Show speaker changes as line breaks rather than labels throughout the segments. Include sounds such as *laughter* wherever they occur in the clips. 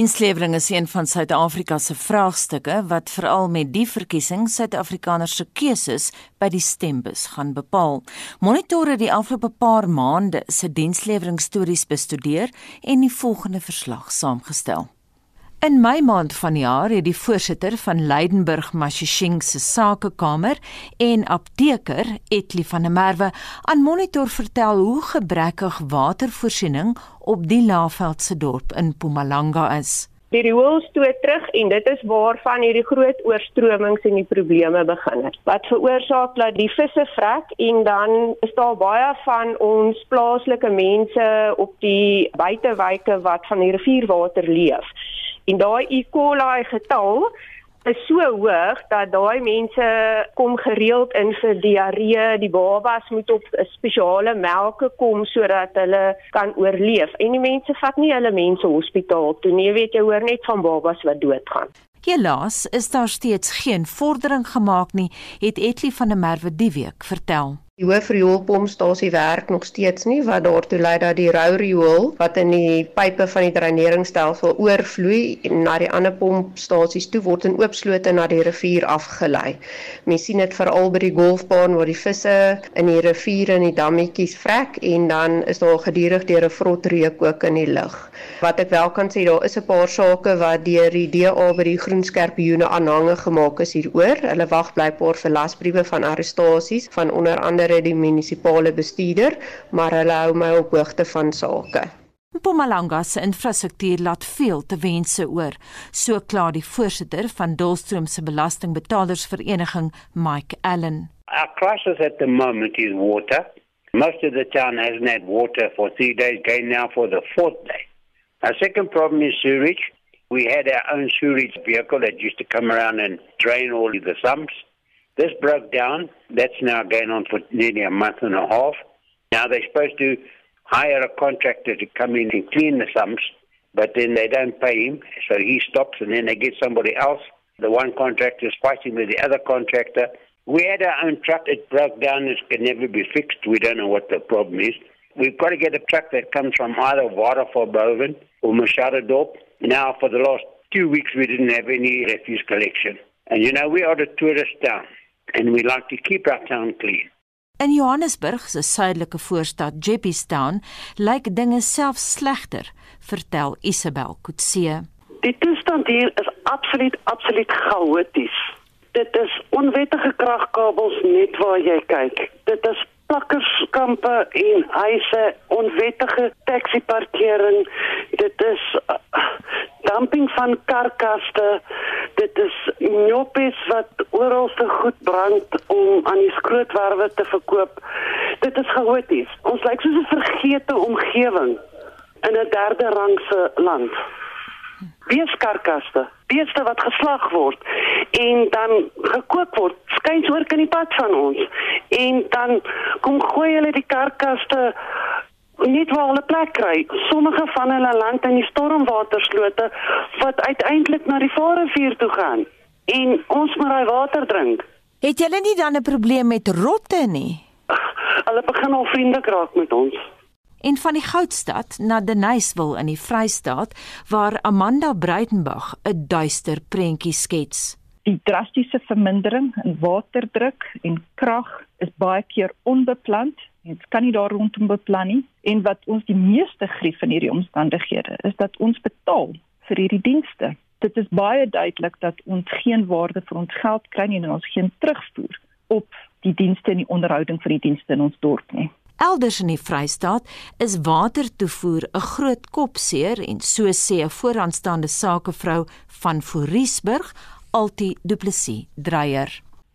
Dienslewering is een van Suid-Afrika se vraagstukke wat veral met die verkiesing Suid-Afrikaners se keuses by die stembus gaan bepaal. Monitore die afgelope paar maande se diensleweringsstories bestudeer en die volgende verslag saamgestel. In Mei maand van die jaar het die voorsitter van Leidenburg Mashishing se sakekamer en apteker Etli van der Merwe aan Monitor vertel hoe gebrekkig watervoorsiening op die Laagveldse dorp in Mpumalanga is.
Die riool stoot terug en dit is waarvan hierdie groot oorstromings en die probleme begin het. Wat veroorsaak dat die visse vrek en dan is daar baie van ons plaaslike mense op die buitewyke wat van die rivierwater leef. En daai E. coli getal is so hoog dat daai mense kom gereeld in vir diarree. Die babas moet op 'n spesiale melke kom sodat hulle kan oorleef. En die mense vat nie hulle mense hospitaal toe nie. Jy weet jy hoor net van babas wat doodgaan.
Helaas is daar steeds geen vordering gemaak nie, het Etli van der Merwe die week vertel.
Die hoofrioolpompstasie werk nog steeds nie wat daartoe lei dat die rou riool wat in die pype van die dreineringstelsel oorvloei na die ander pompstasies toe word in oopslote na die rivier afgelei. Mens sien dit veral by die golfbaan waar die visse in die riviere en die dammetjies vrek en dan is daar gedurig deur 'n vrot reuk ook in die lug. Wat ek wel kan sê daar is 'n paar sake wat deur die DA by die groenskerpioene aanhange gemaak is hieroor. Hulle wag blykbaar vir lasbriewe van arrestasies van onder andere verder die munisipale bestuurder, maar hulle hou my op hoogte van sake.
Mpumalanga se infrastruktuur laat veel te wense oor, so klaar die voorsitter van Dolstroom se belastingbetalersvereniging, Mike Allen.
Our crisis at the moment is water. Most of the town hasn't had water for three days, going now for the fourth day. Our second problem is sewage. We had our own sewage vehicle that used to come around and drain all of the sumps. This broke down. That's now going on for nearly a month and a half. Now they're supposed to hire a contractor to come in and clean the sumps, but then they don't pay him, so he stops and then they get somebody else. The one contractor is fighting with the other contractor. We had our own truck, it broke down, it can never be fixed. We don't know what the problem is. We've got to get a truck that comes from either Waterfallboven or Machadodorp. Now, for the last two weeks, we didn't have any refuse collection. And you know, we are the tourist town. And we like to keep our town clean.
In Johannesburg se suidelike voorstad Jeppystown lyk dinge selfs slegter, vertel Isabel Kutse.
Die toestand hier is absoluut absoluut chaoties. Dit is onwettige kragkabels net waar jy kyk. Dit is plakkerskampe en huise, onwettige taxi-parkering. Dit is uh, dumping van karkaste. Dit is noppies wat oral se goed brand om aan die skrootwerwe te verkoop. Dit is chaoties. Ons lyk soos 'n vergete omgewing in 'n derde rangse land. Beeskarkaste, beeste wat geslag word en dan gekook word, skuins oor kan die pad van ons. En dan kom gooi hulle die karkaste net waar hulle plek kry. Sommige van hulle land in die stormwaterslote wat uiteindelik na die Vaalrivier toe gaan en ons moet daai water drink.
Het julle nie dan 'n probleem met rotte nie?
Hulle begin al vriendelik raak met ons.
En van die Goudstad na Denyswil in die Vrystaat waar Amanda Breitenberg 'n duister prentjie skets.
Die drastiese vermindering in waterdruk en krag is baie keer onbepland Dit kan nie daar rondom beplan nie en wat ons die meeste grief in hierdie omstandighede is dat ons betaal vir hierdie dienste. Dit is baie duidelik dat ons geen waarde vir ons geld kry nie en ons geen terugvoer op die dienste en die onderhouding vir die dienste in ons dorp nie.
Elders in die Vrystaat is watertoevoer 'n groot kopseer en so sê 'n vooraanstaande sakevrou van Foriesburg, Alti Du Plessis,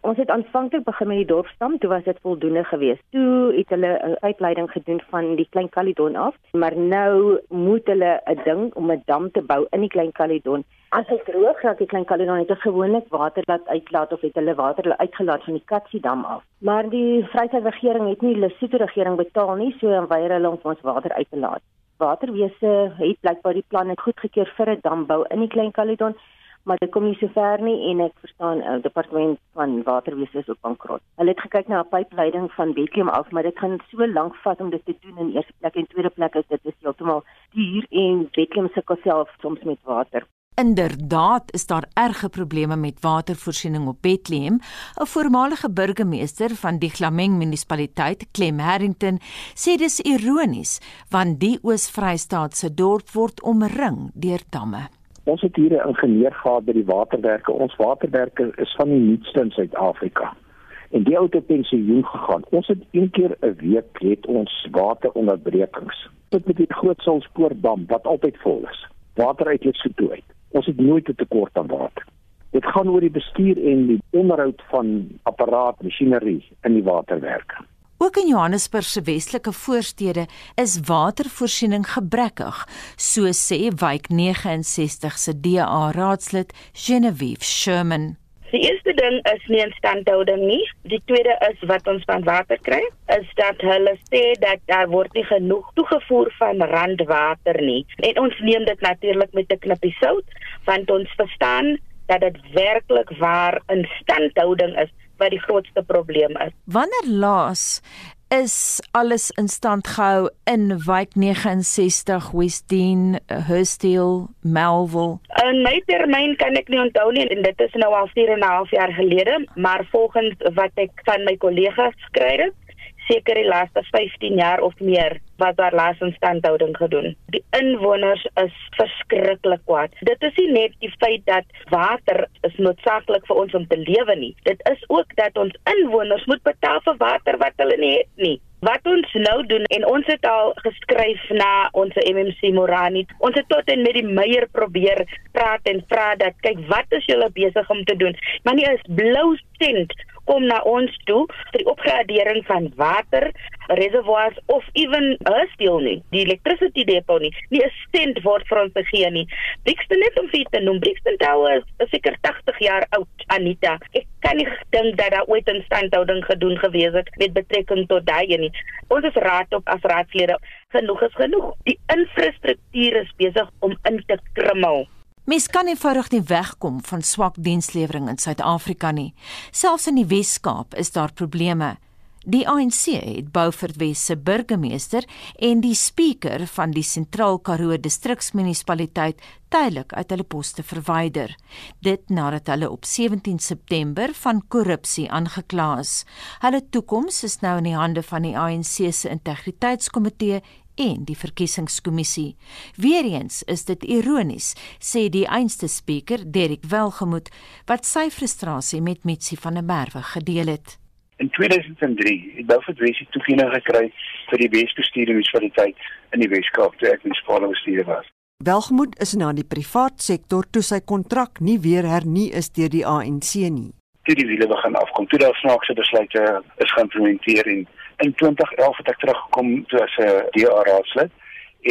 Ons het aanvanklik begin met die dorpstam, toe was dit voldoende geweest. Toe het hulle 'n uitleiding gedoen van die Klein Caledon af, maar nou moet hulle 'n ding om 'n dam te bou in die Klein Caledon. As dit droog raak, die Klein Caledon het gewoonlik water laat uitlaat of het hulle water hulle uitgelaat van die Katsi dam af. Maar die Vryheid regering het nie die Lesotho regering betaal nie, so dan weier hulle om ons water uit te laat. Waterwese het blykbaar die planne goedgekeur vir 'n dambou in die Klein Caledon maar dit kom nie so ver nie en ek verstaan die uh, departement van waterwese is ook bankrot. Hulle het gekyk na 'n pypleiding van Bethlehem af, maar dit gaan so lank vat om dit te doen in eerste plek en tweede plek is dit is heeltemal duur en Bethlehem sukkel self soms met water.
Inderdaad is daar erge probleme met watervoorsiening op Bethlehem. 'n Voormalige burgemeester van die Glameng munisipaliteit, Clem Harrington, sê dis ironies want die Oos-Vrystaat se dorp word omring deur damme.
Ons het hier 'n ingenieur gehad by die waterwerke. Ons waterwerke is van die nuutste in Suid-Afrika. En die ou het pensioen gegaan. Ons het een keer 'n week het ons wateronderbrekings. Dit met die groot Salspoordam wat altyd vol is. Water uit dit se toe uit. Ons het nooit 'n tekort aan water. Dit gaan oor die bestuur en die onderhoud van apparaat, masjinerie in die waterwerke.
Ook in Johannesburg se westelike voorstede is watervoorsiening gebrekkig, so sê wijk 69 se DA raadslid Genevieve Sherman.
Die eerste ding is nie instandhouding nie. Die tweede is wat ons van water kry, is dat hulle sê dat daar word nie genoeg toegevoer van randwater nie. En ons neem dit natuurlik met 'n knippie sout, want ons verstaan dat dit werklik waar instandhouding is wat die grootste probleem is.
Wanneer laas is alles in stand gehou in wijk 69 Westdene, Hursteel, Melville.
In my termyn kan ek nie onthou nie en dit is nou al 4 en 'n half jaar gelede, maar volgens wat ek van my kollegas skryf het, seker die laaste 15 jaar of meer wat daar laas instandhouding gedoen. Die inwoners is verskriklik kwaad. Dit is nie net die feit dat water is noodsaaklik vir ons om te lewe nie. Dit is ook dat ons inwoners moet betaal vir water wat hulle nie het nie. Wat ons nou doen en ons het al geskryf na ons MMC Morani. Ons het tot en met die meier probeer praat en vra dat kyk wat is julle besig om te doen? Maar nie is blou sent kom na ons toe vir die opgradering van water reservoirs of even 'n steel nie die electricity depot nie nie 'n stent word vir ons gegee nie. Brixton net om vir te noem Brixton Tower is seker 80 jaar oud Anita. Ek kan nie dink dat daar ooit 'n standhouding gedoen gewees het met betrekking tot daai nie. Ons is raad op as raadslede. Genoeg is genoeg. Die infrastruktuur is besig om in te krummel.
Mens kan eenvoudig nie wegkom van swak dienslewering in Suid-Afrika nie. Selfs in die Wes-Kaap is daar probleme. Die ANC het Beaufort Wes se burgemeester en die spreker van die Sentraal Karoo distriksmunisipaliteit tydelik uit hulle poste verwyder. Dit nadat hulle op 17 September van korrupsie aangekla is. Hulle toekoms is nou in die hande van die ANC se integriteitskomitee en die verkiesingskommissie. Weereens is dit ironies, sê die einste spreker, Derek Welgemoot, wat sy frustrasie met Mitsi van der Merwe gedeel het.
In 2003 het Beaufort Wes toekenning gekry vir die Wesbestuurde munisipaliteit in die Weskaap toe ek munisipale bestuurder was.
Welgemoot is na die privaat sektor toe sy kontrak nie weer hernie is deur die ANC nie.
Toe die wiele begin afkom, toe daar snaakse besluite is geïmplementeer en in 2011 het ek teruggekom toe as 'n DA raadslid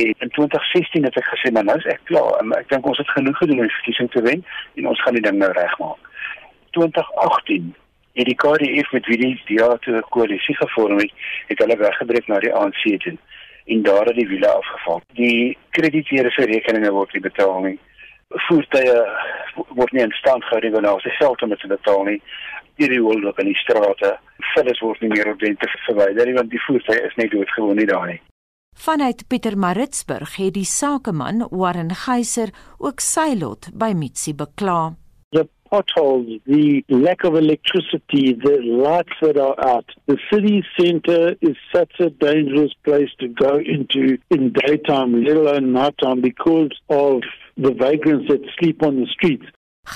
en in 2016 het ek gesê maar nou is ek klaar en ek dink ons het genoeg gedoen om die verkiesing te wen en ons gaan die ding nou regmaak. 2018 het die KDF met wie die DA te koalisie gevorm het, het hulle weggebreek na die ANC toe en daar het die wiele afgeval. Die krediteure se rekeninge word nie betaal nie. Voertuie word nie in stand gehou nie, daar is geld om dit te betaal nie hierdie holloop in die strate. Vullis word nie meer ordentlik verwyder nie want die voertuie is net doodgewoon nie daar nie.
Vanuit Pietermaritzburg het die sakeman Warren Geyser ook sy lot by Mitsi bekla.
The potholes, the lack of electricity, the lights that are out. The city centre is such a dangerous place to go into in daytime, let alone nighttime, because of the vagrants that sleep on the streets.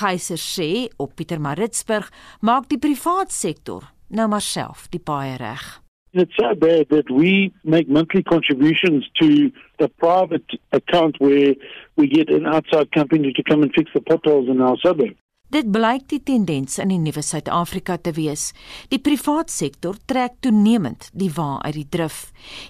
Geyser sê op Pietermaritzburg maak die privaat sektor nou maar self die paai reg.
It's so bad that we make monthly contributions to a private account where we get an outside company to come and fix the potholes in our suburb.
Dit blyk die tendens in die nuwe Suid-Afrika te wees. Die privaat sektor trek toenemend die wa uit die drif.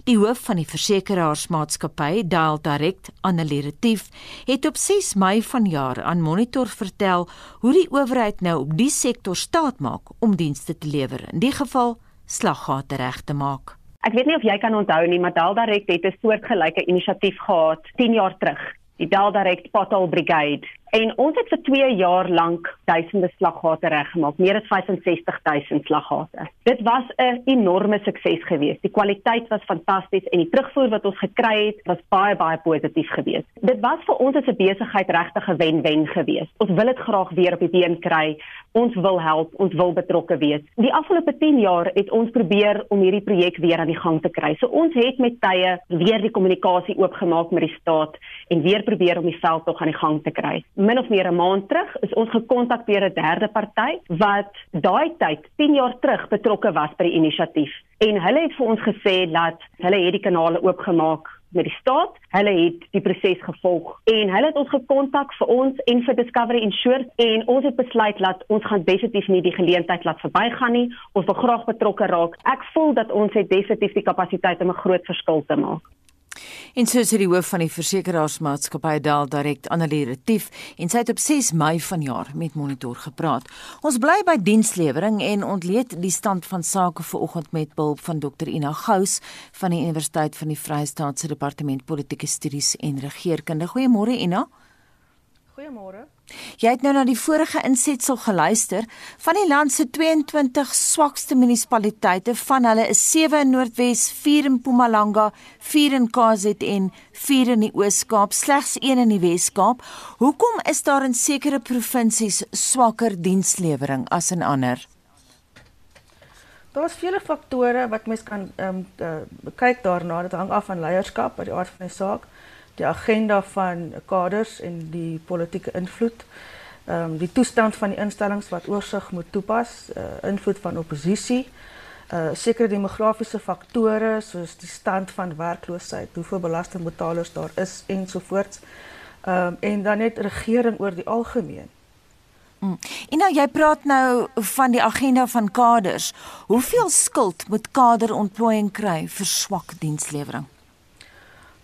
Die hoof van die versekeraarsmaatskappy Dial Direct, Annelie Retief, het op 6 Mei vanjaar aan Monitor vertel hoe die owerheid nou op die sektor staat maak om dienste te lewer. In die geval slaggate reg te maak.
Ek weet nie of jy kan onthou nie, maar Dial Direct het 'n soortgelyke inisiatief gehad 10 jaar terug die Deldirect Pothole Brigade. En ons het vir 2 jaar lank duisende slaggate reggemaak, meer as 65000 slaggate. Dit was 'n enorme sukses geweest. Die kwaliteit was fantasties en die terugvoer wat ons gekry het, was baie baie positief geweest. Dit was vir ons as 'n besigheid regtig 'n wen-wen geweest. Ons wil dit graag weer op die been kry. Ons wil help, ons wil betrokke wees. Die afgelope 10 jaar het ons probeer om hierdie projek weer aan die gang te kry. So ons het met tye weer die kommunikasie oopgemaak met die staat en weer probeer om die veld tog aan die gang te kry min of meer 'n maand terug is ons gekontak deur 'n derde party wat daai tyd 10 jaar terug betrokke was by die inisiatief en hulle het vir ons gesê dat hulle het die kanale oopgemaak met die staat. Hulle het die proses gevolg en hulle het ons gekontak vir ons en vir Discovery Insurance en ons het besluit dat ons gaan definitief nie die geleentheid laat verbygaan nie. Ons wil graag betrokke raak. Ek voel dat ons het definitief die kapasiteit om 'n groot verskil te maak.
En so sê die hoof van die versekeraarsmaatskappy Dal Direct Annelie Retief en sy het op 6 Mei vanjaar met Monitor gepraat. Ons bly by dienslewering en ontleed die stand van sake vanoggend met hulp van Dr Ina Gous van die Universiteit van die Vrye State se Departement Politieke Studies en Regeringskunde. Goeiemôre Ina.
Goeiemôre.
Jy het nou na die vorige insetsel geluister. Van die land se 22 swakste munisipaliteite, van hulle is 7 in Noordwes, 4 in Mpumalanga, 4 in KZN, 4 in die Oos-Kaap, slegs 1 in die Wes-Kaap. Hoekom is daar in sekere provinsies swakker dienslewering as in ander?
Daar's vele faktore wat mens kan ehm um, uh, kyk daarna. Dit hang af van leierskap, by die aard van die saak die agenda van kaders en die politieke invloed. Ehm um, die toestand van die instellings wat oorsig moet toepas, uh, invloed van oppositie, uh sekere demografiese faktore soos die stand van werkloosheid, hoeveel belastingbetalers daar is ensovoorts. Ehm um, en dan net regering oor die algemeen.
Mm. En nou jy praat nou van die agenda van kaders. Hoeveel skuld moet kaderontplooiing kry vir swak dienslewering?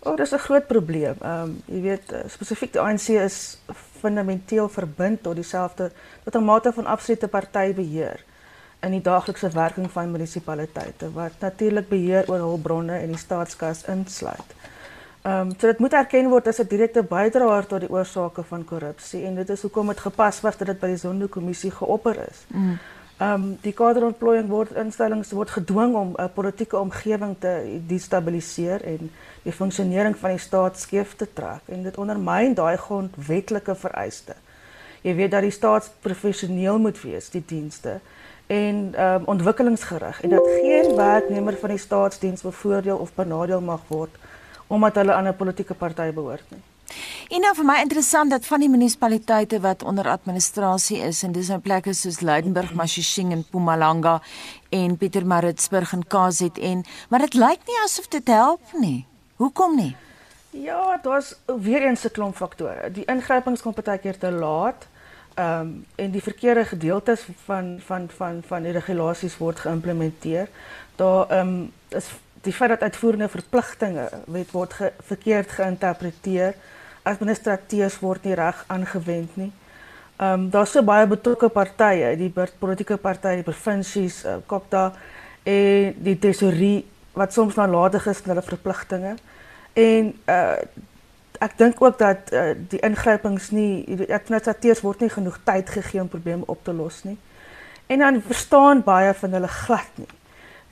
Oh, dis 'n groot probleem. Ehm um, jy weet uh, spesifiek die ANC is fundamenteel verbind tot dieselfde tot 'n mate van absolute partybeheer in die daaglikse werking van munisipaliteite wat natuurlik beheer oor hul bronne en die staatskas insluit. Ehm um, so dit moet erken word as 'n direkte bydraer tot die oorsake van korrupsie en dit is hoekom dit gepas was dat dit by die Zondo-kommissie geopper is. Mm. Ehm um, die kaderontplooiing word instellings word gedwing om 'n politieke omgewing te destabiliseer en die funksionering van die staat skeef te trek en dit ondermyn daai grondwetlike vereiste. Jy weet dat die staat professioneel moet wees, die dienste en ehm um, ontwikkelingsgerig en dat geen werknemer van die staatsdiens bevoordeel of benadeel mag word omdat hulle aan 'n politieke party behoort nie.
En nou vir my interessant dat van die munisipaliteite wat onder administrasie is en dis nou plekke soos Leidenburg, Mashishing en Mpumalanga en Pietermaritzburg en KZN, maar dit lyk nie asof dit help nie. Hoekom nie?
Ja, daar's weer eens 'n klomp faktore. Die ingrypings kom partykeer te laat. Ehm um, en die verkeerde gedeeltes van van van van die regulasies word geïmplementeer. Daar ehm um, is die feit dat uitvoerende verpligtinge word ge, verkeerd geïnterpreteer administrateurs word nie reg aangewend nie. Ehm um, daar's so baie betrokke partye, die politieke partye, die provinsies, uh, Kokta en die tesorie wat soms nalatig is met hulle verpligtinge. En uh ek dink ook dat uh, die ingrypings nie die administrateurs word nie genoeg tyd gegee om probleme op te los nie. En dan verstaan baie van hulle glad nie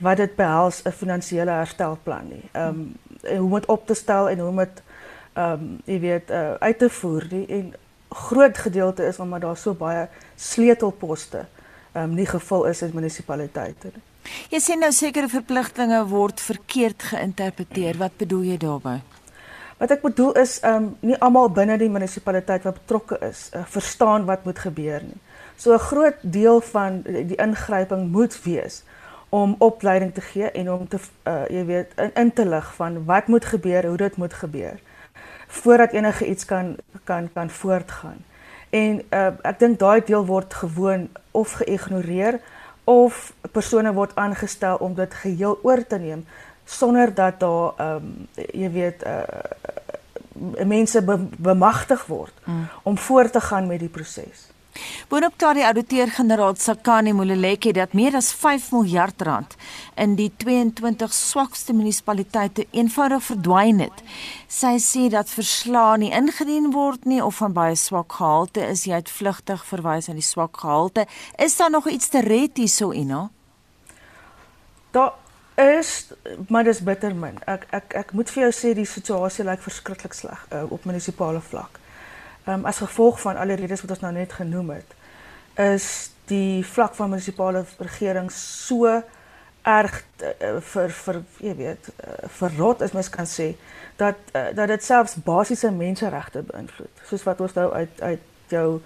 wat dit behels 'n finansiële herstelplan nie. Ehm um, hoe om dit op te stel en hoe om dit ehm um, jy weet uh, uit te voer nie en groot gedeelte is omdat daar so baie sleutelposte ehm um, nie gevul is in munisipaliteite nie.
Jy sê nou sekere verpligtinge word verkeerd geïnterpreteer. Wat bedoel jy daarmee?
Wat ek bedoel is ehm um, nie almal binne die munisipaliteit wat betrokke is, uh, verstaan wat moet gebeur nie. So 'n groot deel van die ingryping moet wees om opleiding te gee en om te uh, jy weet in, in te lig van wat moet gebeur, hoe dit moet gebeur voordat enige iets kan kan kan voortgaan. En uh, ek dink daai deel word gewoon of geïgnoreer of persone word aangestel om dit geheel oor te neem sonder dat daar ehm um, jy weet uh mense be, bemagtig word mm. om voort te gaan met die proses.
Boonop klaar die ouditeur-generaal Sakani Moleleki dat meer as 5 miljard rand in die 22 swakste munisipaliteite eenvoudig verdwyn het. Sy sê dat verslae nie ingedien word nie of van baie swak gehalte is, jy het vlugtig verwys aan die swak gehalte. Is daar nog iets te red hierso, Ina?
Daar is maar dis bitter min. Ek ek ek moet vir jou sê die situasie lyk verskriklik sleg uh, op munisipale vlak. Um, as gevolg van al die redes wat ons nou net genoem het, is die vlak van munisipale regering so erg uh, vir vir jy weet uh, verrot as mens kan sê dat uh, dat dit selfs basiese menseregte beïnvloed soos wat ons nou uit uit jou 'n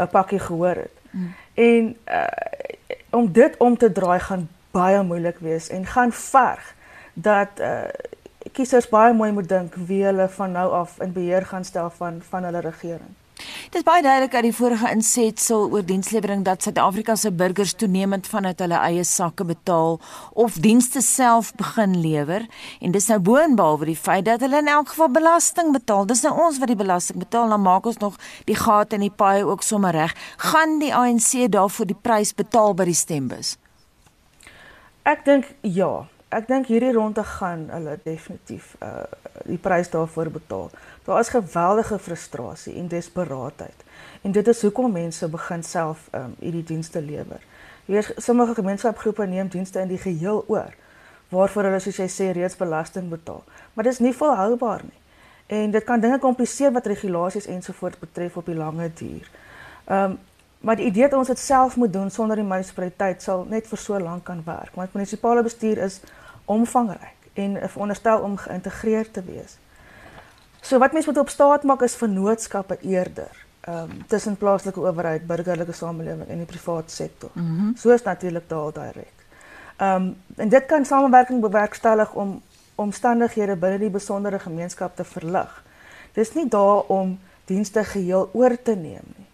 uh, pakkie gehoor het. Mm. En uh, om dit om te draai gaan baie moeilik wees en gaan verg dat uh kiesers baie mooi moet dink wie hulle van nou af in beheer gaan stel van van hulle regering.
Dit is baie duidelik uit die vorige insetsel oor dienslewering dat Suid-Afrika se burgers toenemend vanuit hulle eie sakke betaal of dienste self begin lewer en dis nou boonbehalwe die feit dat hulle in elk geval belasting betaal. Dis nou ons wat die belasting betaal, dan maak ons nog die gate in die paai ook sommer reg. Gaan die ANC daarvoor die prys betaal by die stembus?
Ek dink ja. Ek dink hierdie ronde gaan hulle definitief uh die prys daarvoor betaal. Daar is geweldige frustrasie en desperaatheid. En dit is hoekom mense begin self um hierdie dienste lewer. Weet sommige gemeenskapsgroepe neem dienste in die geheel oor waarvoor hulle soos jy sê reeds belasting betaal. Maar dit is nie volhoubaar nie. En dit kan dinge kompliseer wat regulasies ensovoorts betref op die lange duur. Um Maar die idee dat ons dit self moet doen sonder die munisipaliteit sal net vir so lank kan werk. Want munisipale bestuur is omvangryk en veronderstel om geïntegreer te wees. So wat mense moet op staat maak is vennootskappe eerder. Ehm um, tussen plaaslike owerheid, burgerlike samelewing en die private sektor. Mm -hmm. So is natuurlik daal direk. Ehm um, en dit kan samewerking bewerkstellig om omstandighede binne die besondere gemeenskap te verlig. Dis nie daar om dienste geheel oor te neem nie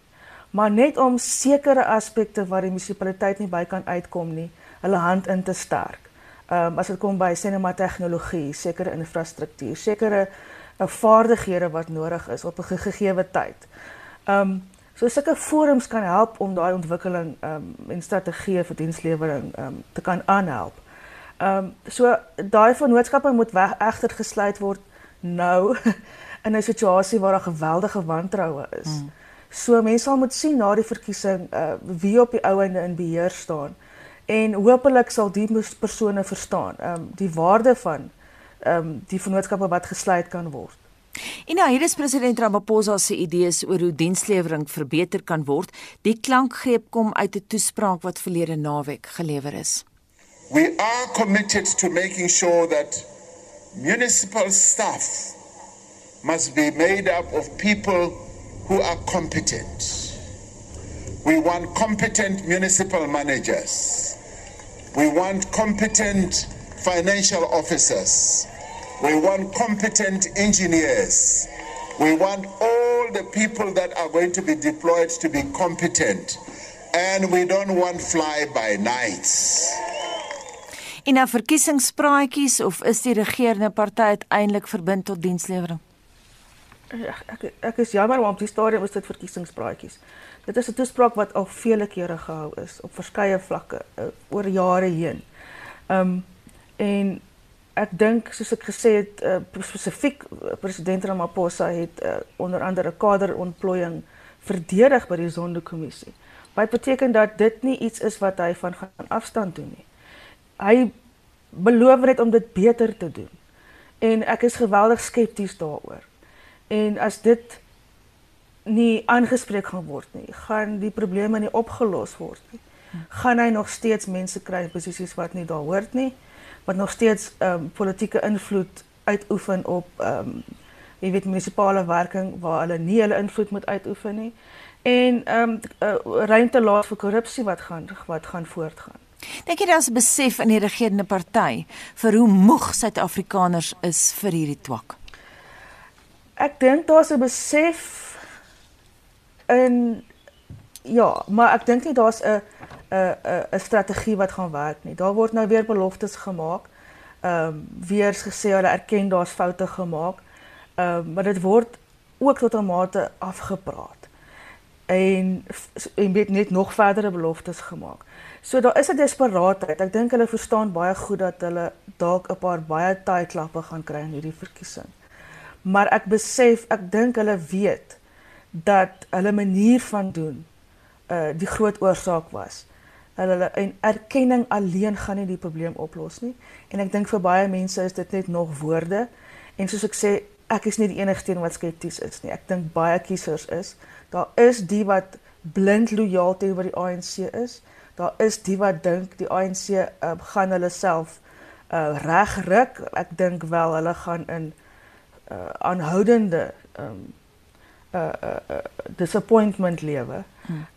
maar net om sekere aspekte waar die munisipaliteit nie by kan uitkom nie, hulle hand in te sterk. Ehm um, as dit kom by sinema tegnologie, sekere infrastruktuur, sekere uh, vaardighede wat nodig is op 'n gegeewe tyd. Ehm um, so sulke forums kan help om daai ontwikkeling ehm um, en strategieë vir dienslewering ehm um, te kan aanhelp. Ehm um, so daai vennootskappe moet weg egter gesluit word nou *laughs* in 'n situasie waar daar geweldige wantroue is. Hmm. So mense sal moet sien na die verkiesing uh, wie op die ou einde in beheer staan en hopelik sal die persone verstaan ehm um, die waarde van ehm um, die vennootskappe wat gesluit kan word.
En nou hier is president Ramaphosa se idees oor hoe dienslewering verbeter kan word. Die klankgreep kom uit 'n toespraak wat verlede naweek gelewer is.
We are committed to making sure that municipal staff must be made up of people who are competent. We want competent municipal managers. We want competent financial officers. We want competent engineers. We want all the people that are going to be deployed to be competent. And we don't want fly by nights.
In 'n verkiesingspraatjies of is die regerende party uiteindelik verbind tot dienslewering?
ek ek, ek is jammer maar op die stadium is dit verkiesingspraatjies. Dit is 'n toespraak wat al vele kere gehou is op verskeie vlakke uh, oor jare heen. Um, en ek dink soos ek gesê het uh, spesifiek uh, president Ramaphosa het uh, onder andere kaderontplooiing verdedig by die Sondekommissie. Wat beteken dat dit nie iets is wat hy van gaan afstand doen nie. Hy beloof net om dit beter te doen. En ek is geweldig skepties daaroor. En as dit nie aangespreek gaan word nie, gaan die probleme nie opgelos word nie. Gaan hy nog steeds mense kry in posisies wat nie daar hoort nie, wat nog steeds ehm um, politieke invloed uitoefen op ehm um, jy weet munisipale werking waar hulle nie hulle invloed moet uitoefen nie. En ehm um, uh, ruimte laat vir korrupsie wat gaan wat gaan voortgaan.
Dink jy daar's besef in die regerende party vir hoe moeg Suid-Afrikaners is vir hierdie twak?
ek dink daar's 'n besef in ja, maar ek dink nie daar's 'n 'n 'n strategie wat gaan werk nie. Daar word nou weer beloftes gemaak. Ehm um, weer gesê hulle erken daar's foute gemaak. Ehm um, maar dit word ook tot 'n mate afgepraat. en en weet net nog verdere beloftes gemaak. So daar is 'n desperaatheid. Ek dink hulle verstaan baie goed dat hulle dalk 'n paar baie taai klappe gaan kry in hierdie verkiesing. Maar ek besef, ek dink hulle weet dat hulle manier van doen uh die groot oorsaak was. Hulle hulle en erkenning alleen gaan nie die probleem oplos nie. En ek dink vir baie mense is dit net nog woorde. En soos ek sê, ek is nie die enigste een wat skepties is nie. Ek dink baie kiesers is. Daar is die wat blind lojaal teenoor die ANC is. Daar is die wat dink die ANC uh, gaan hulle self uh regruk. Ek dink wel hulle gaan in uh aanhoudende um uh uh, uh disappointment lewe.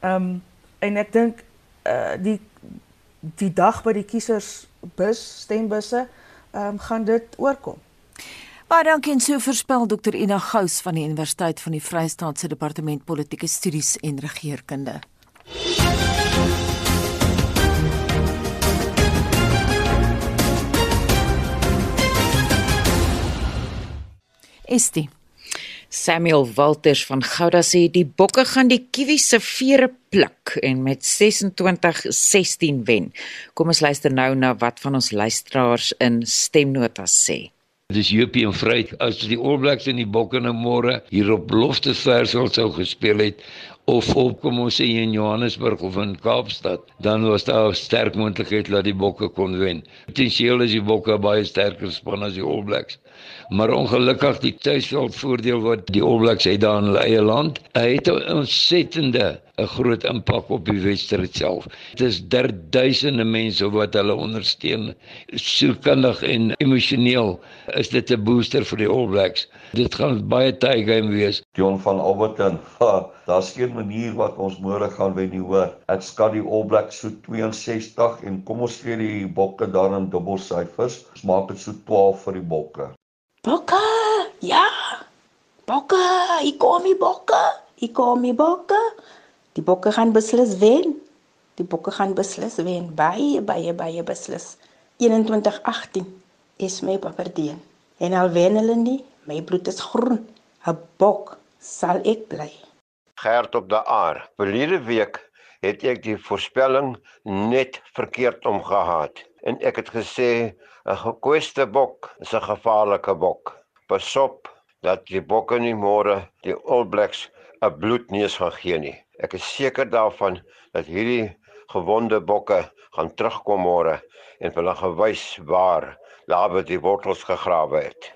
Ehm um, en ek dink uh die die dag by die kiesers bus stembusse ehm um, gaan dit oorkom.
Baie dankie en so voorspel Dr Ina Gous van die Universiteit van die Vrystaat se Departement Politieke Studies en Regeringskunde. Estie Samuel Walters van Gouda sê die bokke gaan die kiwi se vere pluk en met 26-16 wen. Kom ons luister nou na wat van ons luisteraars in stemnotas sê.
Dis Jopie en Vryheid as die All Blacks en die bokke nou môre hier op belofte versel sou gespeel het of op kom ons sê in Johannesburg of in Kaapstad, dan was daar 'n sterk moontlikheid dat die bokke kon wen. Potensieel is die bokke baie sterker span as die All Blacks maar ongelukkig die tuisveld voordeel wat die All Blacks het daar in hulle eie land. Hy het 'n ontsettende 'n groot impak op die wedstryd self. Dit is duisende mense wat hulle ondersteun. Sielkundig en emosioneel is dit 'n booster vir die All Blacks. Dit gaan baie taai game wees.
John van Alberton. Daar's geen manier wat ons môre gaan wen nie, hoor. Ek skat die All Blacks so 62 en kom ons gee die bokke dan in dubbel syfers. Maak dit so 12 vir die bokke.
Bokke! Ja. Bokke, ek kom die bokke. Ek kom die bokke. Die bokke gaan beslis wen. Die bokke gaan beslis wen. Baie baie baie beslis. 2118 is my papierdien. En al wen hulle nie, my bloed is groen. 'n Bok sal ek bly.
Gert op die aar. Verlede week het ek die voorspelling net verkeerd omgehad en ek het gesê 'n gekweste bok is 'n gevaarlike bok. Pasop dat die bokke nie môre die All Blacks 'n bloedneus gaan gee nie. Ek is seker daarvan dat hierdie gewonde bokke gaan terugkom môre en hulle gewys waar daar die wortels gegrawe het.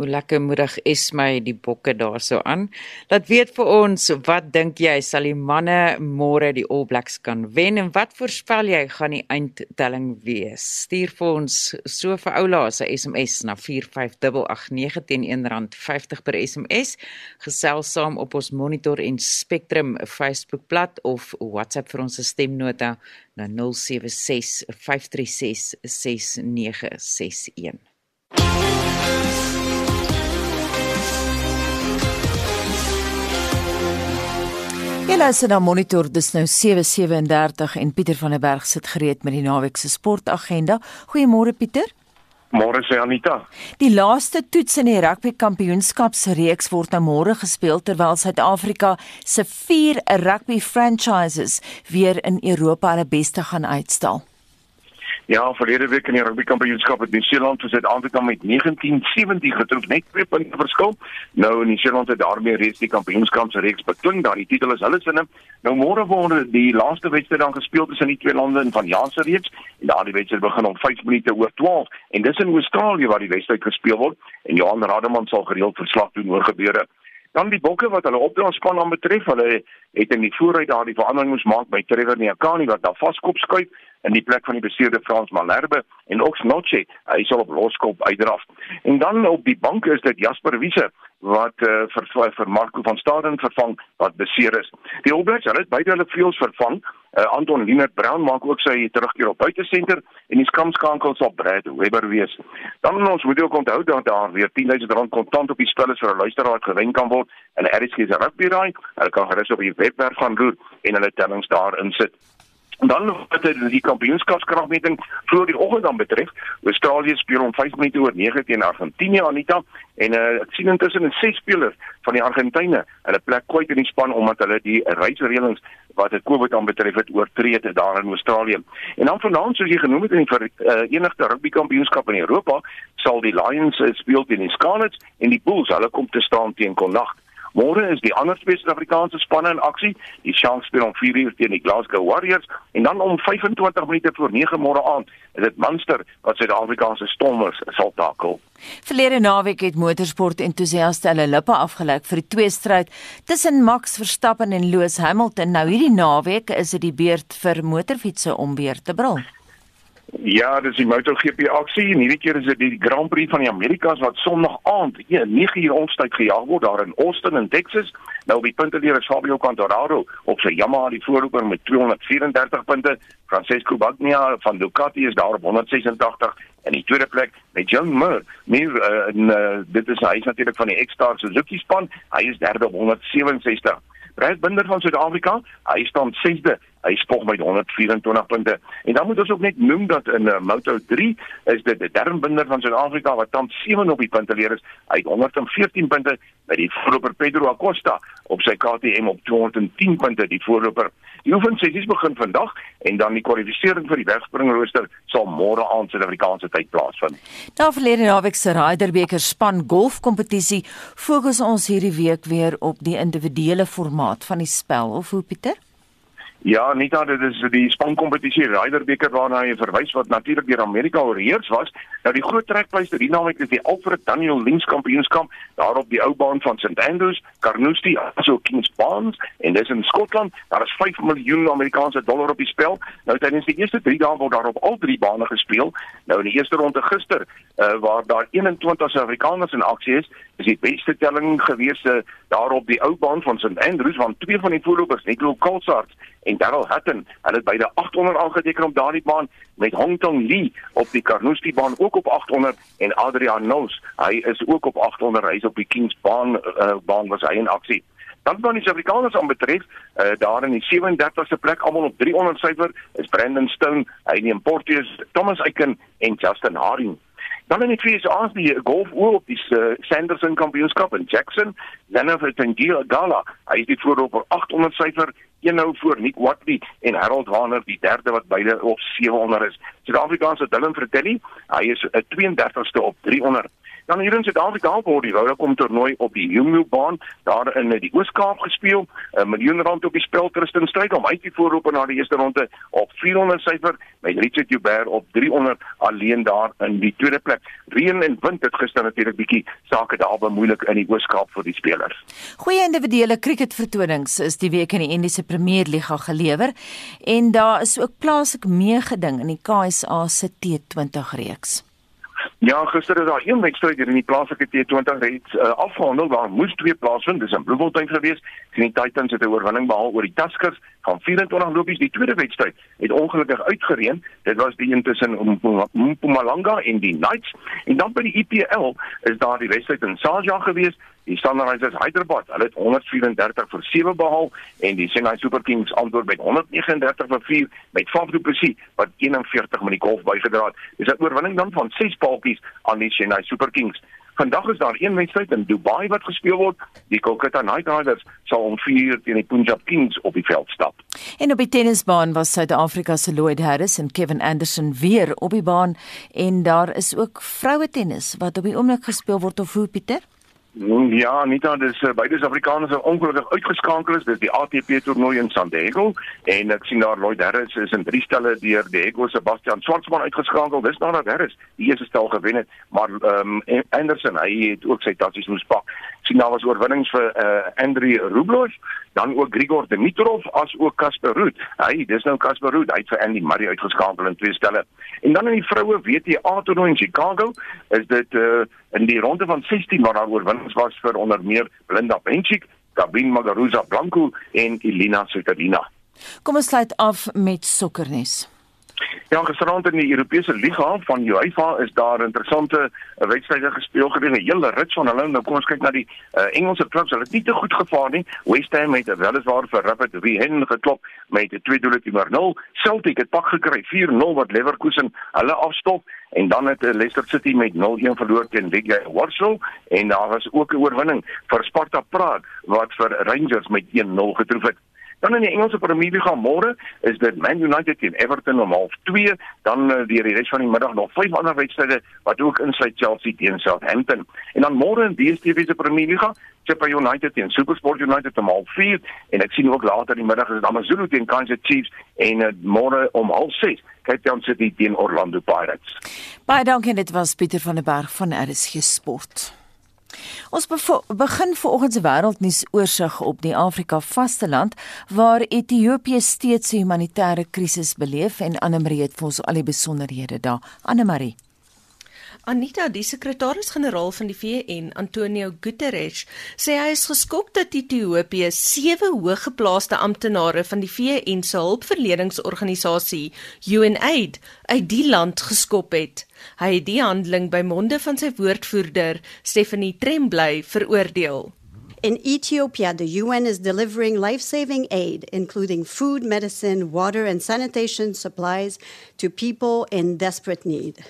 Hoe lekker moedig is my die bokke daarso aan. Laat weet vir ons, wat dink jy sal die manne môre die All Blacks kan wen en wat voorspel jy gaan die eindtelling wees? Stuur vir ons so vir oula se SMS na 45889 teen R1.50 per SMS. Gesels saam op ons Monitor en Spectrum Facebookblad of WhatsApp vir ons stemnota na 076 536 6961. Luister na Monitor dis nou 7:37 en Pieter van der Berg sit gereed met die naweek se sportagenda. Goeiemôre Pieter.
Môre sê Anita.
Die laaste toets in die rugby kampioenskapsreeks word nou môre gespeel terwyl Suid-Afrika se vier rugby franchises weer in Europa hulle beste gaan uitstal.
Ja, verlede week in die rugby kampioenskap het Nieu-Seeland vir Suid-Afrika met 1970 getroof, net twee punte verskil. Nou Nieu-Seeland het daarmee reeds die kampioenskapsreeks bekling, daar die titel is hulle sinne. Nou môre word die laaste wedstryd dan gespeel tussen die twee lande in van Jan se reeks en daardie wedstryd begin om 5 minute oor 12 en dis in Australië waar die wedstryd gespeel word en Johan Rademan sal gereeld verslag doen oor gebeure. Dan die bokke wat hulle opdragspan aan betref, hulle het in die vooruit daardie verandering moes maak by Trevor Nyakani wat daar vaskop skuif in die plek van die beseerde Frans Malherbe en ook Snotche hy sal op loskop uitdraf. En dan op die bank is dit Jasper Wiese wat uh, vir vir Marco van Staden vervang wat beseer is. Die All Blacks hulle het beide hulle vleuels vervang. Uh, Anton Lienert Brown maak ook sy terugkeer op buitesenter en die skamskakel sal Brad Webber wees. Dan ons moet ook onthou dat daar weer 10000 rand kontant op die spel is vir 'n luisteraar wat gewen kan word en RSG se rugby raai. Hulle kan gerus op die webwerf gaan loer en hulle tellings daar insit. Dan wat die kampioenskapskragmeting vroeër die oggend dan betref, Australië speel om 5 minute oor 9 teen Argentinië Anita en uh, ek sien intussen 'n ses spelers van die Argentyne hulle plek kwyt in die span omdat hulle die reisreëlings wat dit COVID aan betref het oortree het daar in Australië. En dan vanaand soos jy genoem het in die Verenigde uh, Rugby Kampioenskap in Europa sal die Lions uh, speel teen die Scarlets en die Bulls hulle kom te staan teen Connacht. Môre is die ander twee Suid-Afrikaanse spanne in aksie. Die Sharks speel om 4:00 teen die Glasgow Warriors en dan om 25 minute voor 9 môre aand is dit Munster wat Suid-Afrikaanse Stormers sal takel.
Verlede naweek het motorsport entoesiaste hulle lippe afgelek vir die twee stryd tussen Max Verstappen en Lewis Hamilton. Nou hierdie naweek is dit die beurt vir motorfietsse om weer te brul.
Ja, dis die MotoGP aksie en hierdie keer is dit die Grand Prix van die Amerikas wat Sondag aand 9 uur omstyg gejaag word daar in Austin in Texas. Nou op die punte leer Fabio Quartararo op sy Yamaha die voorloper met 234 punte. Francesco Bagnaia van Ducati is daar op 186 en die tweede plek met John Mir. Mir uh, en uh, dit is hy is natuurlik van die X-Star Suzuki span. Hy is derde op 167. Brad Binder van Suid-Afrika, hy staan 6de hy spog met 124 punte. En dan moet ons ook net noem dat in uh, Moto 3 is dit die derde van Suid-Afrika wat tans 7 op die punte leer is. Hy het 114 punte by die voorloper Pedro Acosta op sy KTM op 210 punte die voorloper. Die oefensessies begin vandag en dan die kwalifikasie vir die wegspringrooster sal môre aand Suid-Afrikaanse tyd plaasvind.
Na verlede naweek se Ryderbeker span golfkompetisie fokus ons hierdie week weer op die individuele formaat van die spel of hoe Pieter?
Ja, nie dat dit is die spankompetisie Ryder beker waarna hy verwys wat natuurlik deur Amerika oorheers was. Nou die groot trekpleister hier naamlik is die Alfred Daniel Lynch kampioenskap daar op die ou baan van St Andrews, Carnoustie, also Kings Barns en dis in Skotland. Daar is 5 miljoen Amerikaanse dollar op die spel. Nou tydens die eerste 3 dae word daar op al drie bane gespeel. Nou in die eerste ronde gister, uh, waar daar 21 Suid-Afrikaners in aksie is, is die beste telling gewees uh, daar op die ou baan van St Andrews want twee van die voorlopers, Nico Kolsart en Darryl Hutton, hulle het beide 800 aangeteken op daardie baan met Hong Tong Lee op die Carnoustie baan ook op 800 en Adrian Nous, hy is ook op 800, hy is op die Kings baan uh, baan was hy in aksie. Dan van die Suid-Afrikaners aan betref, uh, daar in die 37ste plek almal op 300 syfer is Brandon Stone, hy neem Porteus, Thomas Eiken en Justin Haring. Dan in die twee se aans die golf oor op die uh, Sanderson kampioenskap in Jackson, Lennard Tangila Gala, hy is die voorloper 800 syfer een nou voor Nick Watley en Harold Warner die derde wat beide op 700 is. Suid-Afrikaanse Dylan Fratelli, hy is 'n 32ste op 300. Dan hier in Suid-Afrika word die Royal kom toernooi op die Humu baan daar in die Oos-Kaap gespeel. 'n Miljoen rand op die spel Tristan stryd om uit die voorloper na die eerste ronde op 400 syfer met Richard Joubert op 300 alleen daar in die tweede plek. Reën en wind het gister natuurlik bietjie sake daar bemoeilik in die Oos-Kaap vir die spelers.
Goeie individuele cricketvertonings is die week in die Indiese Premier Liga gelewer en daar is ook plaaslik meegeding in die KSA se T20 reeks.
Ja, gister is daar een wedstryd hier in die plaaslike T20 reeds uh, afgehandel waar moes twee plaasvind. Dis in Bloemfontein gewees. Die Titans het 'n oorwinning behaal oor die Tuskers van 24 lopies. Die tweede wedstryd het ongelukkig uitgereën. Dit was die een tussen Mpumalanga en die Knights. En dan by die IPL is daar die wedstryd in Sharjah gewees. Die Sunrisers Hyderabad, hulle het 134 vir 7 behaal en die Chennai Super Kings antwoord met 139 vir 4 met Faf du Plessis wat 41 met die golf bygedra het. Dis 'n oorwinning dan van 6 paaltjies aan die Chennai Super Kings. Vandag is daar een wedstryd in Dubai wat gespeel word. Die Kolkata Knight Riders sal om 4 teen die Punjab Kings op die veld stap.
En op die tennisbaan was Suid-Afrika se Lloyd Harris en Kevin Anderson weer op die baan en daar is ook vroue tennis wat op die oomblik gespeel word of hoe Pieter?
Ja, nie dan dis uh, beide Suid-Afrikaners ongelukkig uitgeskakel is. Dis die ATP toernooi in San Diego en ek sien daar Lloyd Harris is in drie stelle deur Diego Sebastian Schwartzman uitgeskakel. Dis nadat Harris die eerste stel gewen het, maar ehm um, Anderson, hy het ook sy tassies moes pak. Sien daar was oorwinnings vir uh, Andrei Rublev, dan ook Grigor Dimitrov as ook Casper Ruud. Hy, dis nou Casper Ruud, hy het vir Andy Murray uitgeskakel in twee stelle. En dan in die vroue WTA toernooi in Chicago is dit uh, in die ronde van 16 waar daar oorwinnings was vir onder meer Belinda Bencic, Gabin Magaruza Blanco en Elina Svitolina.
Kom ons sluit af met sokkernes.
Ja, gisterand in die Europese Liga van UEFA is daar interessante uh, wedstryde gespeel gewees, 'n hele rits van hulle. Nou kom ons kyk na die uh, Engelse klubs. Hulle het nie te goed gevaar nie. West Ham het weliswaar vir Rapid Wien geklop met 'n 2 doele te 0. Celtic het pak gekry 4-0 wat Leverkusen hulle afstop en dan het uh, Leicester City met 0-1 verloor teen Legia Warsaw en daar was ook 'n oorwinning vir Sparta Praag wat vir Rangers met 1-0 getroof het. Dan in die Engelse Premier League môre is dit Man United teen Everton om 0:30, dan uh, die res van die middag nog vyf ander wedstryde wat ook insluit Chelsea teen Southampton. En dan môre in DStv se Premier League, Sheffield United teen SuperSport United om 0:04 en ek sien ook later in die middag is dit AmaZulu teen Kansas Chiefs en uh, môre om 0:06 Cape Town City teen Orlando Pirates.
Baie dankie, dit was Pieter van der Berg van RSG Sport. Ons begin vanoggend se wêreldnuus oorsig op die Afrika vasteland waar Ethiopië steeds 'n humanitêre krisis beleef en Anne Marie het vir ons al die besonderhede daar. Anne Marie
Anita, die sekretaris-generaal van die VN, Antonio Guterres, sê hy is geskok dat Ethiopië sewe hooggeplaaste amptenare van die VN se hulpverleningsorganisasie UNAID uit die land geskop het. Hy het die handeling by monde van sy woordvoerder, Stephanie Tremblay, veroordeel.
In Ethiopia, the UN is delivering life saving aid, including food, medicine, water, and sanitation supplies to people in desperate need.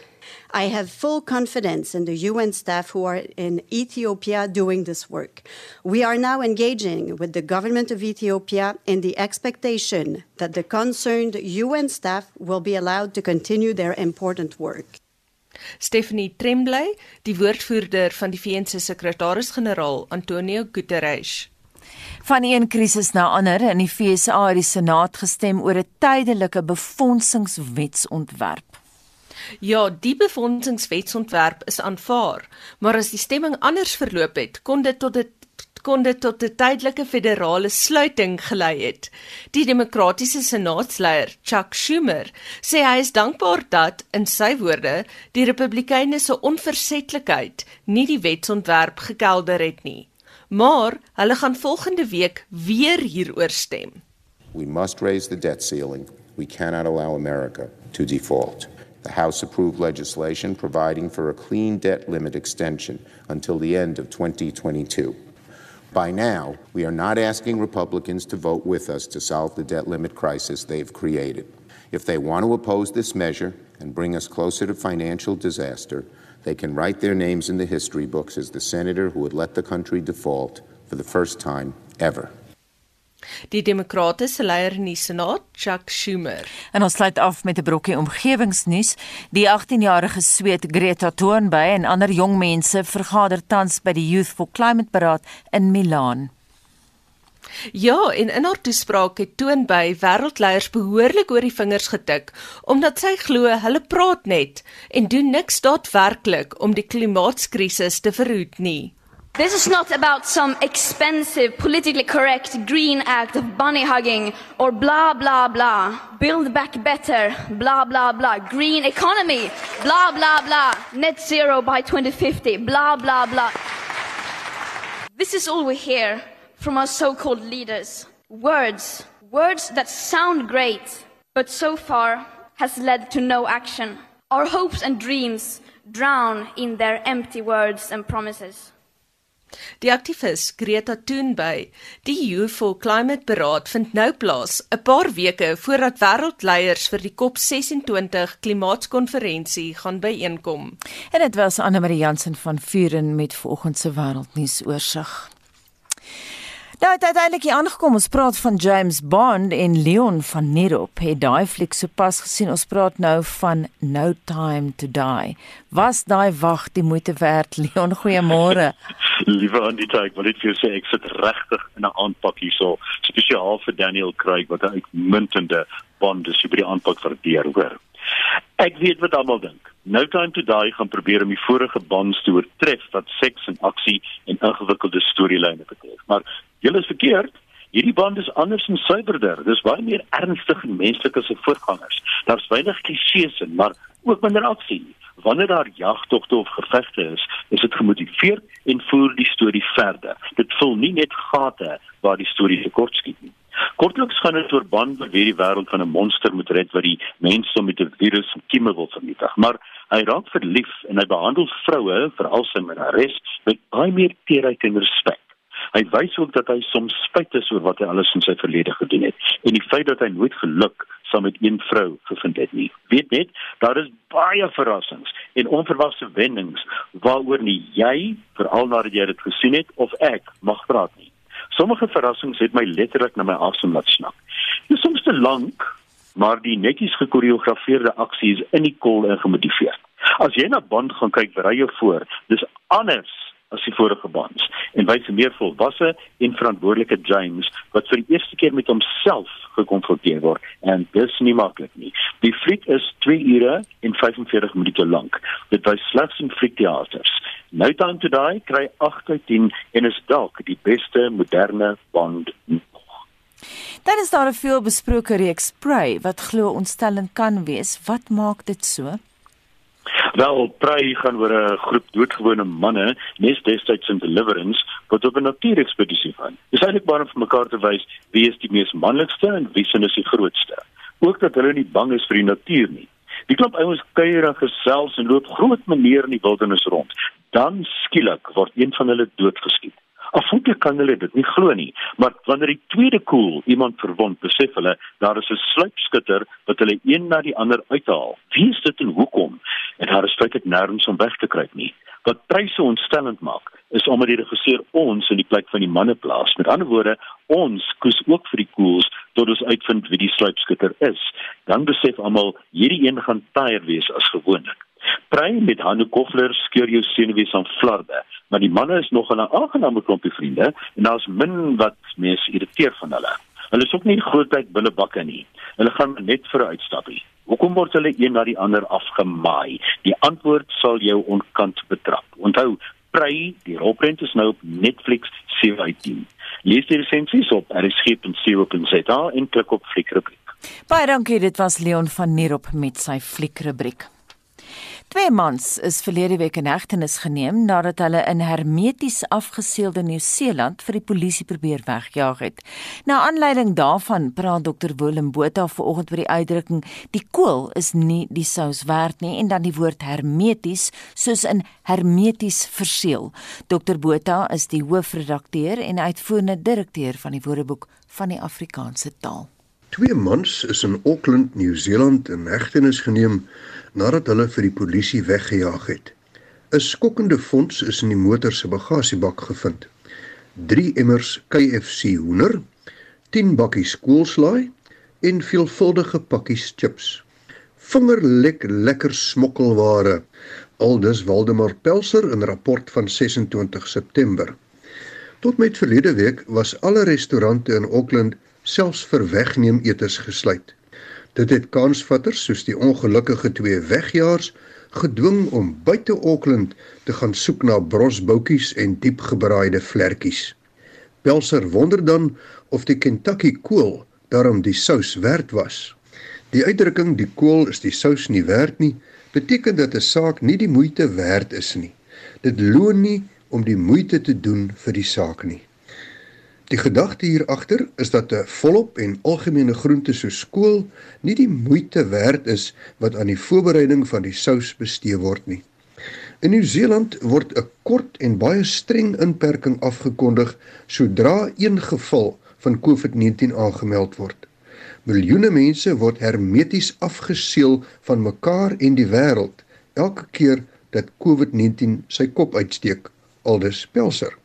I have full confidence in the UN staff who are in Ethiopia doing this work. We are now engaging with the government of Ethiopia in the expectation that the concerned UN staff will be allowed to continue their important work.
Stephanie Tremblay, die woordvoerder van die VN se sekretaris-generaal Antonio Guterres.
Van een krisis na ander in die FSA het die Senaat gestem oor 'n tydelike befondsingswetsontwerp.
Ja, die befondsingswetsontwerp is aanvaar, maar as die stemming anders verloop het, kon dit tot 'n kon dit tot 'n tydelike federale sluiting gelei het. Die demokratiese senaatsleier, Chuck Schumer, sê hy is dankbaar dat in sy woorde die republikeine se onversetlikheid nie die wetsontwerp gekelder het nie. Maar hulle gaan volgende week weer hieroor stem.
We must raise the debt ceiling. We cannot allow America to default. The House approved legislation providing for a clean debt limit extension until the end of 2022. By now, we are not asking Republicans to vote with us to solve the debt limit crisis they've created. If they want to oppose this measure and bring us closer to financial disaster, they can write their names in the history books as the senator who would let the country default for the first time ever.
Die demokratiese leier in die Senaat, Chuck Schumer.
En ons sluit af met 'n brokkie omgewingsnuus. Die 18-jarige Sweet Greta Thunberg en ander jong mense vergader tans by die Youth for Climate Beraad in Milaan.
Ja, en in haar toespraak het Thunberg wêreldleiers behoorlik oor die vingers getik omdat sy glo hulle praat net en doen niks daadwerklik om die klimaatskrisis te verhoed nie.
This is not about some expensive, politically correct green act of bunny hugging or blah, blah, blah. Build back better, blah, blah, blah. Green economy, blah, blah, blah. Net zero by 2050, blah, blah, blah. This is all we hear from our so called leaders. Words, words that sound great, but so far has led to no action. Our hopes and dreams drown in their empty words and promises.
Die aktivis Greta Thunberg, die Youth for Climate beraad vind nou plaas 'n paar weke voordat wêreldleiers vir die COP26 klimaatskonferensie gaan byeenkom.
En dit was Anne Marie Jansen van Vuren met vanoggend se wêreldnuus oorsig. Nou het uiteindelik hier aangekom. Ons praat van James Bond en Leon van Nerop. Het daai fliek sopas gesien. Ons praat nou van No Time to Die. Was daai wag die moeite werd? *laughs* Leon, goeiemôre. *laughs*
Liewe Anita, ek wil net vir jou sê ek sit regtig in 'n aanpak hierso, spesiaal vir Daniel Craig wat 'n uitmuntende Bond is by die aanpak waardeer, hoor. Ek weet wat almal dink. No Time to Die gaan probeer om die vorige Bonds te oortref wat seks en aksie en ingewikkelde storielyne betref. Maar Julle is verkeerd. Hierdie band is anders en suiwerder. Dis baie meer ernstig en menslik as se voorgangers. Daar's weinig klisjées in, maar ook minder aksie. Wanneer daar jagtogte of gevegte is, is dit gemotiveerd en voer die storie verder. Dit vul nie net gate waar die storie tekortskiet nie. Kortliks gaan dit oor band wat weer die wêreld van 'n monster moet red wat die mense met 'n virus en kieme wil vernietig. Maar hy raak verlief en hy behandel vroue, veral sy minnares, met baie meer teerheid en respek. Hy wys ook dat hy soms spyt is oor wat hy alles in sy verlede gedoen het en die feit dat hy nooit geluk saam met een vrou gevind het nie. Weet net, daar is baie verrassings en onverwagse wendings waaroor nie jy, veral nadat jy dit gesien het, of ek mag praat nie. Sommige verrassings het my letterlik na my asem laat snak. Dit is soms te lank, maar die netjies gekoreografeerde aksie is in die kol en gemotiveer. As jy na band gaan kyk, ry jy voor. Dis anders as die vorige bands en wys 'n meer volwasse en verantwoordelike James wat vir die eerste keer met homself gekonfronteer word en dis nie maklik nie. Die fliek is 2 ure en 45 minute lank. Dit wys slegs in fliekteaters. Nou dan toe daai kry 8 uit 10 en is dalk die beste moderne band
Dan is daar 'n veelbesproke reeks Prey wat glo ontstellend kan wees. Wat maak dit so?
Wel, Prey gaan oor 'n groep doodgewone manne, nes destyds in Deliverance, wat op 'n natuurekspedisie gaan. Dis eintlik maar om vir mekaar te wys wie is die mees manlikste en wie sin is die grootste. Ook dat hulle nie bang is vir die natuur nie. Die klop ouens kuier en gesels en loop groot meneer in die wildernis rond. Dan skielik word een van hulle doodgeskiet. Afhoeklik kan hulle dit nie glo nie, maar wanneer die tweede koel iemand verwond, besef hulle daar is 'n sluipskutter wat hulle een na die ander uithaal. Wie is dit en hoekom? En daar is feitelik nêrens om weg te kruip nie. Wat pryse ontstellend maak, is omdat die regisseur ons in die plek van die manne plaas. Met ander woorde, ons koes ook vir die koels tot ons uitvind wie die sluipskutter is. Dan besef almal hierdie een gaan taaier wees as gewoonlik. Prei met Hanne Koffler skeur jou senuwees aan flarde, maar die manne is nog 'n aangename klompie vriende en daar's min wat mense irriteer van hulle. Hulle is ook nie grootheid billebakke nie. Hulle gaan net vir 'n uitstappie. Hoekom word hulle een na die ander afgemaai? Die antwoord sal jou onkant betrap. Onthou, Prei, die rolprent is nou op Netflix 7/10. Lees die resensies op rsg.co.za en klik op fliekrubriek.
Baie dankie, dit was Leon van Nierop met sy fliekrubriek. Twee mans is verlede week in hegtenis geneem nadat hulle in hermeties afgeseelde Nieu-Seeland vir die polisie probeer wegjaag het. Na aanleiding daarvan praat dokter Willem Botha vanoggend oor die uitdrukking die kool is nie die sous werd nie en dan die woord hermeties soos in hermeties verseël. Dokter Botha is die hoofredakteur en uitvoerende direkteur van die Woordeboek van die Afrikaanse taal.
Twee mans is in Auckland, Nieu-Seeland in hegtenis geneem nadat hulle vir die polisie weggejaag het. 'n Skokkende fonds is in die motor se bagasiebak gevind. 3 emmers KFC hoender, 10 bakkies koolslaai en veelvuldige pakkies chips. Vingerlek lekker smokkelware. Aldus Waldemar Pelser in rapport van 26 September. Tot met verlede week was alle restaurante in Auckland selfs vir wegneem eters gesluit. Dit het kansvatters soos die ongelukkige twee wegjaars gedwing om buite Auckland te gaan soek na brosboutjies en diepgebraaide vlekkies. Pelser wonder dan of die Kentucky kool daarom die sous werd was. Die uitdrukking die kool is die sous nie werd nie, beteken dat 'n saak nie die moeite werd is nie. Dit loon nie om die moeite te doen vir die saak nie. Die gedagte hier agter is dat 'n volop en algemene groente so skool nie die moeite werd is wat aan die voorbereiding van die sous bestee word nie. In Nieu-Seeland word 'n kort en baie streng inperking afgekondig sodra een geval van COVID-19 aangemeld word. Miljoene mense word hermeties afgeseël van mekaar en die wêreld elke keer dat COVID-19 sy kop uitsteek, aldus Pelser.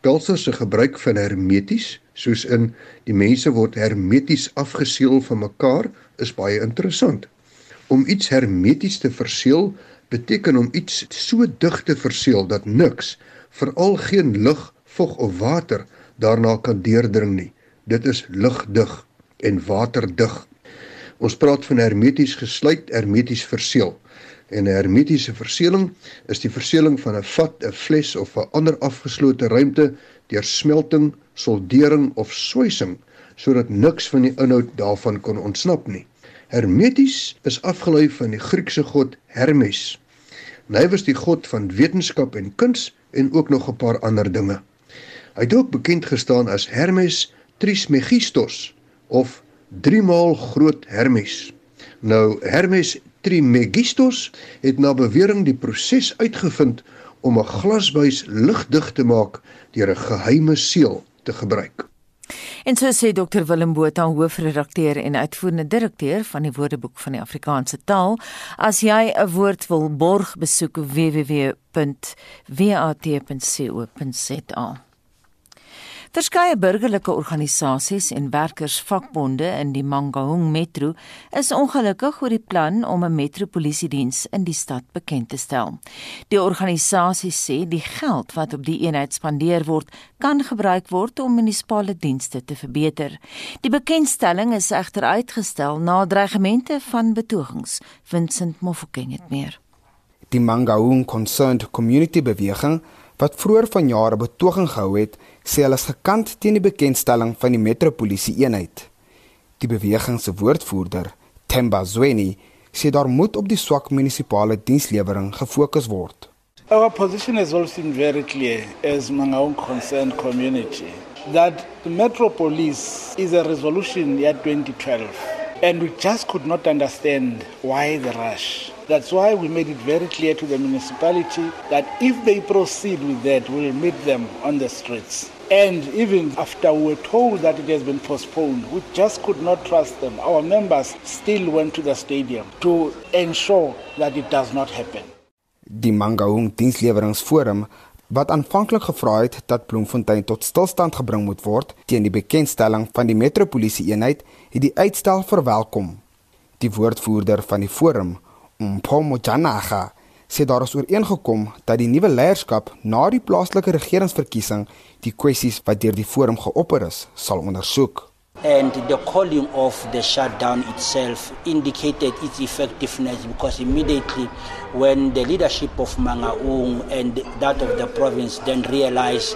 Pelser se gebruik van hermeties, soos in die mense word hermeties afgeseël van mekaar, is baie interessant. Om iets hermeties te verseël beteken om iets so dig te verseël dat niks, veral geen lug, vog of water daarna kan deurdring nie. Dit is lugdig en waterdig. Ons praat van hermeties gesluit, hermeties verseël. En 'n hermetiese verseeling is die verseeling van 'n vat, 'n fles of 'n ander afgeslote ruimte deur smelting, soldering of swysing sodat niks van die inhoud daarvan kon ontsnap nie. Hermeties is afgelei van die Griekse god Hermes. Hy was die god van wetenskap en kuns en ook nog 'n paar ander dinge. Hy het ook bekend gestaan as Hermes Trismegistos of driemaal groot Hermes. Nou Hermes Trismegistos het na bewering die proses uitgevind om 'n glasbuis ligdig te maak deur 'n geheime seël te gebruik.
En so sê Dr Willem Botha, hoofredakteur en uitvoerende direkteur van die Woordeboek van die Afrikaanse taal, as jy 'n woord wil borg, besoek www.wat.co.za. Verskeie burgerlike organisasies en werkersvakbonde in die Mangaung Metro is ongelukkig oor die plan om 'n metropolisiediens in die stad bekend te stel. Die organisasie sê die geld wat op die eenheid spandeer word, kan gebruik word om munisipale dienste te verbeter. Die bekendstelling is egter uitgestel na dreigemente van betogings. Vincent Mofokeng het meer.
Die Mangaung Concerned Community beweging wat vroeër vanjaar 'n betoging gehou het, sê hulle is gekant teen die bekendstelling van die metropolisie eenheid. Die beweging se woordvoerder, Themba Zweni, sê daar moet op die swak munisipale dienslewering gefokus word.
Our position has always been very clear as Mangaung concerned community that the metropolis is a resolution year 2012 and we just could not understand why the rush. That's why we made it very clear to the municipality that if they proceed with that, we'll meet them on the streets. And even after we were told that it has been postponed, we just could not trust them. Our members still went to the stadium to ensure that it does not happen.
Die Mangaung Diensleweringsforum wat aanvanklik gevra het dat Bloemfontein tot stilstand gebring moet word teen die bekendstelling van die metropolisie eenheid, het die uitstel verwelkom. Die woordvoerder van die forum, Mpho Janaga sê daar is ooreengekom dat die nuwe leierskap na die plaaslike regeringsverkiesing die kwessies wat deur die forum geopper is sal ondersoek.
And the calling of the shutdown itself indicated its effectiveness because immediately when the leadership of Mangaung and that of the province then realized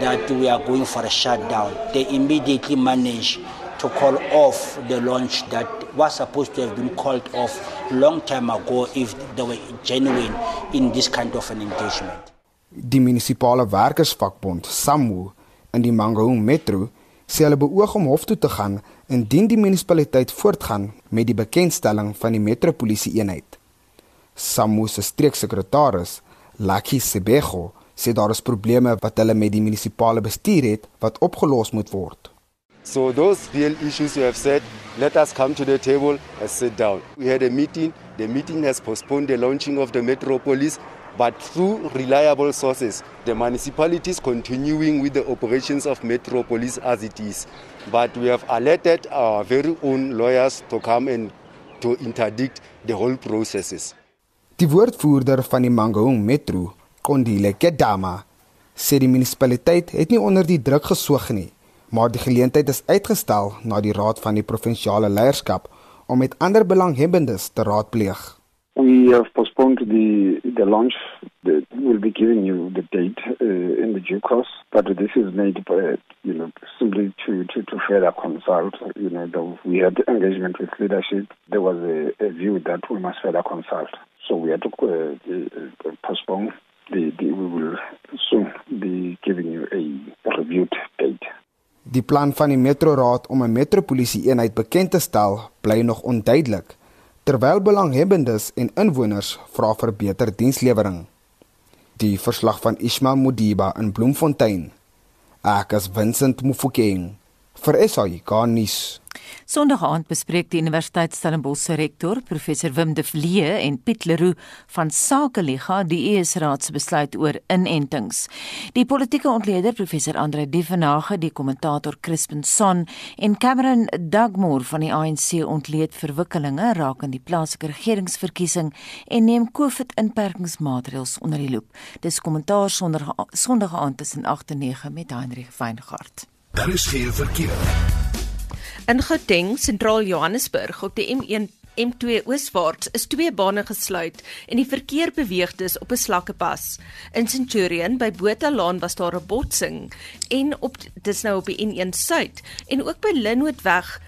that we are going for a shutdown, they immediately managed to call off the launch that was supposed to have been called off long time ago if they were genuine in this kind of an engagement.
Die munisipale werkersvakbond SAMWU in die Mangaung Metro sê hulle beoog om hof toe te gaan indien die munisipaliteit voortgaan met die bekendstelling van die metropolisie eenheid. SAMWU se streeksekretaris, Lucky Sebego, sê daar is probleme wat hulle met die munisipale bestuur het wat opgelos moet word.
So those real issues you have said, let us come to the table and sit down. We had a meeting. The meeting has postponed the launching of the metropolis, but through reliable sources, the municipality is continuing with the operations of metropolis as it is. But we have alerted our very own lawyers to come and to interdict the whole processes.
Die woordvoerder van die Mangaung Metro, Kondile Kedama, sê die munisipaliteit het nie onder die druk gesoog nie maar die geleentheid is uitgestel na die raad van die provinsiale leierskap om met ander belanghebbendes te raadpleeg.
We have postponed the the launch. The, we'll be giving you the date uh, in the due course, but this is made by you know simply to to, to further consult. You know, the, we had engagement with leadership. There was a, a view that we must further consult, so we had to uh, uh, postpone. The, the, we will soon be giving you a reviewed date.
Die plan van die metroraad om 'n metropolisie eenheid bekend te stel, bly nog onduidelik, terwyl belanghebbendes en inwoners vra vir beter dienslewering. Die verslag van Ismail Modiba in Bloemfontein. Ek is Vincent Mufokeng vir SAI Garnis.
Sondag aand bespreek die Universiteit Stellenbosch se rektor, professor Wim de Vlee en Piet Leroux van Sakeliga die ES-raad se besluit oor inentings. Die politieke ontleder professor Andre Dievenage, die kommentator Crispin Son en Cameron Dugmore van die ANC ontleed verwikkelinge rakende die plaaslike regeringsverkiesing en neem COVID-inperkingsmaatreëls onder die loep. Dis kommentaar Sondag Sondag aand tussen 8 en 9 met Heinrich Weingart.
Daar is geen verkeer.
In Gauteng, sentraal Johannesburg op die M1 M2 ooswaarts is twee bane gesluit en die verkeer beweeg dus op 'n slakkepas. In Centurion by Botalaan was daar 'n botsing en op dis nou op die N1 suid en ook by Linwoodweg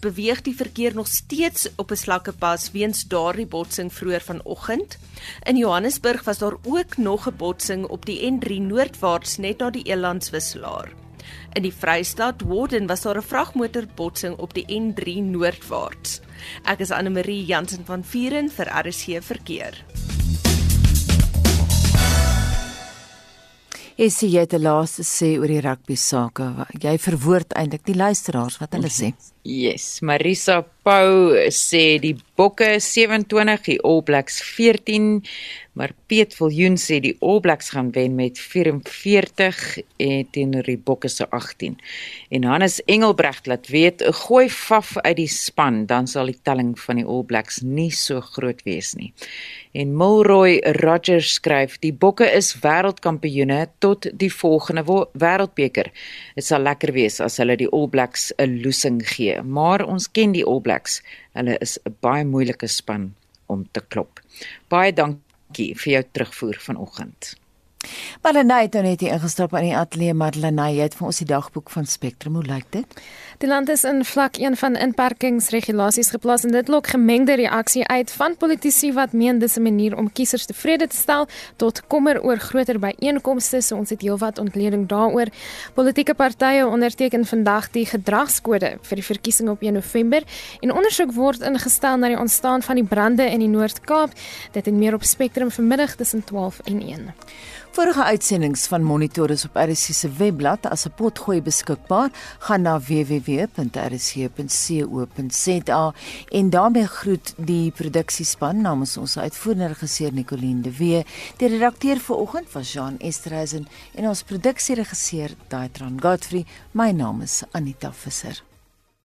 beweeg die verkeer nog steeds op 'n slakkepas weens daardie botsing vroeër vanoggend. In Johannesburg was daar ook nog 'n botsing op die N3 noordwaarts net na die Elandswisselaar. In die Vrystaat Warden was daar 'n vragmotorbotsing op die N3 noordwaarts. Ek is Anne Marie Jansen van Vuren vir RC Verkeer.
Is jy het die laaste sê oor die rugby sake? Jy verwoord eintlik die luisteraars wat hulle sê.
Yes, Marisa Pau sê die Bokke 27, die All Blacks 14, maar Piet Viljoen sê die All Blacks gaan wen met 44 en teenoor die Bokke se 18. En Hannes Engelbregt laat weet, gooi faf uit die span, dan sal die telling van die All Blacks nie so groot wees nie. En Milroy Rogers skryf, die Bokke is wêreldkampioene tot die volgende wêreldbeker. Dit sal lekker wees as hulle die All Blacks 'n loosing gee, maar ons ken die All Blacks. Hulle is 'n baie moeilike span om te klop. Baie dankie vir jou terugvoer vanoggend.
Marlenae het nou net ingestap aan die ateljee Marlenae, jy het vir ons die dagboek van Spectrum, hoe lyk dit?
Die land is in vlak 1 van inperkingsregulasies geplaas en dit lok gemengde reaksie uit van politici wat meen dis 'n manier om kiesers tevrede te stel tot kommer oor groter byeenkomste, so ons het heelwat ontleding daaroor. Politieke partye onderteken vandag die gedragskode vir die verkiesing op 1 November en ondersoek word ingestel na die ontstaan van die brande in die Noord-Kaap. Dit en meer op Spectrum vanmiddag tussen 12 en 1.
Vorige uitsendings van Monitor is op RSC se webblad as 'n potgooi beskikbaar. Gaan na www.rsc.co.za en daarmee groet die produksiespan namens ons uitvoerende regisseur Nicoline de Wee. Die redakteur vanoggend was Jean Esterhuizen en ons produksieregisseur Daitron Godfrey. My naam is Anita Visser.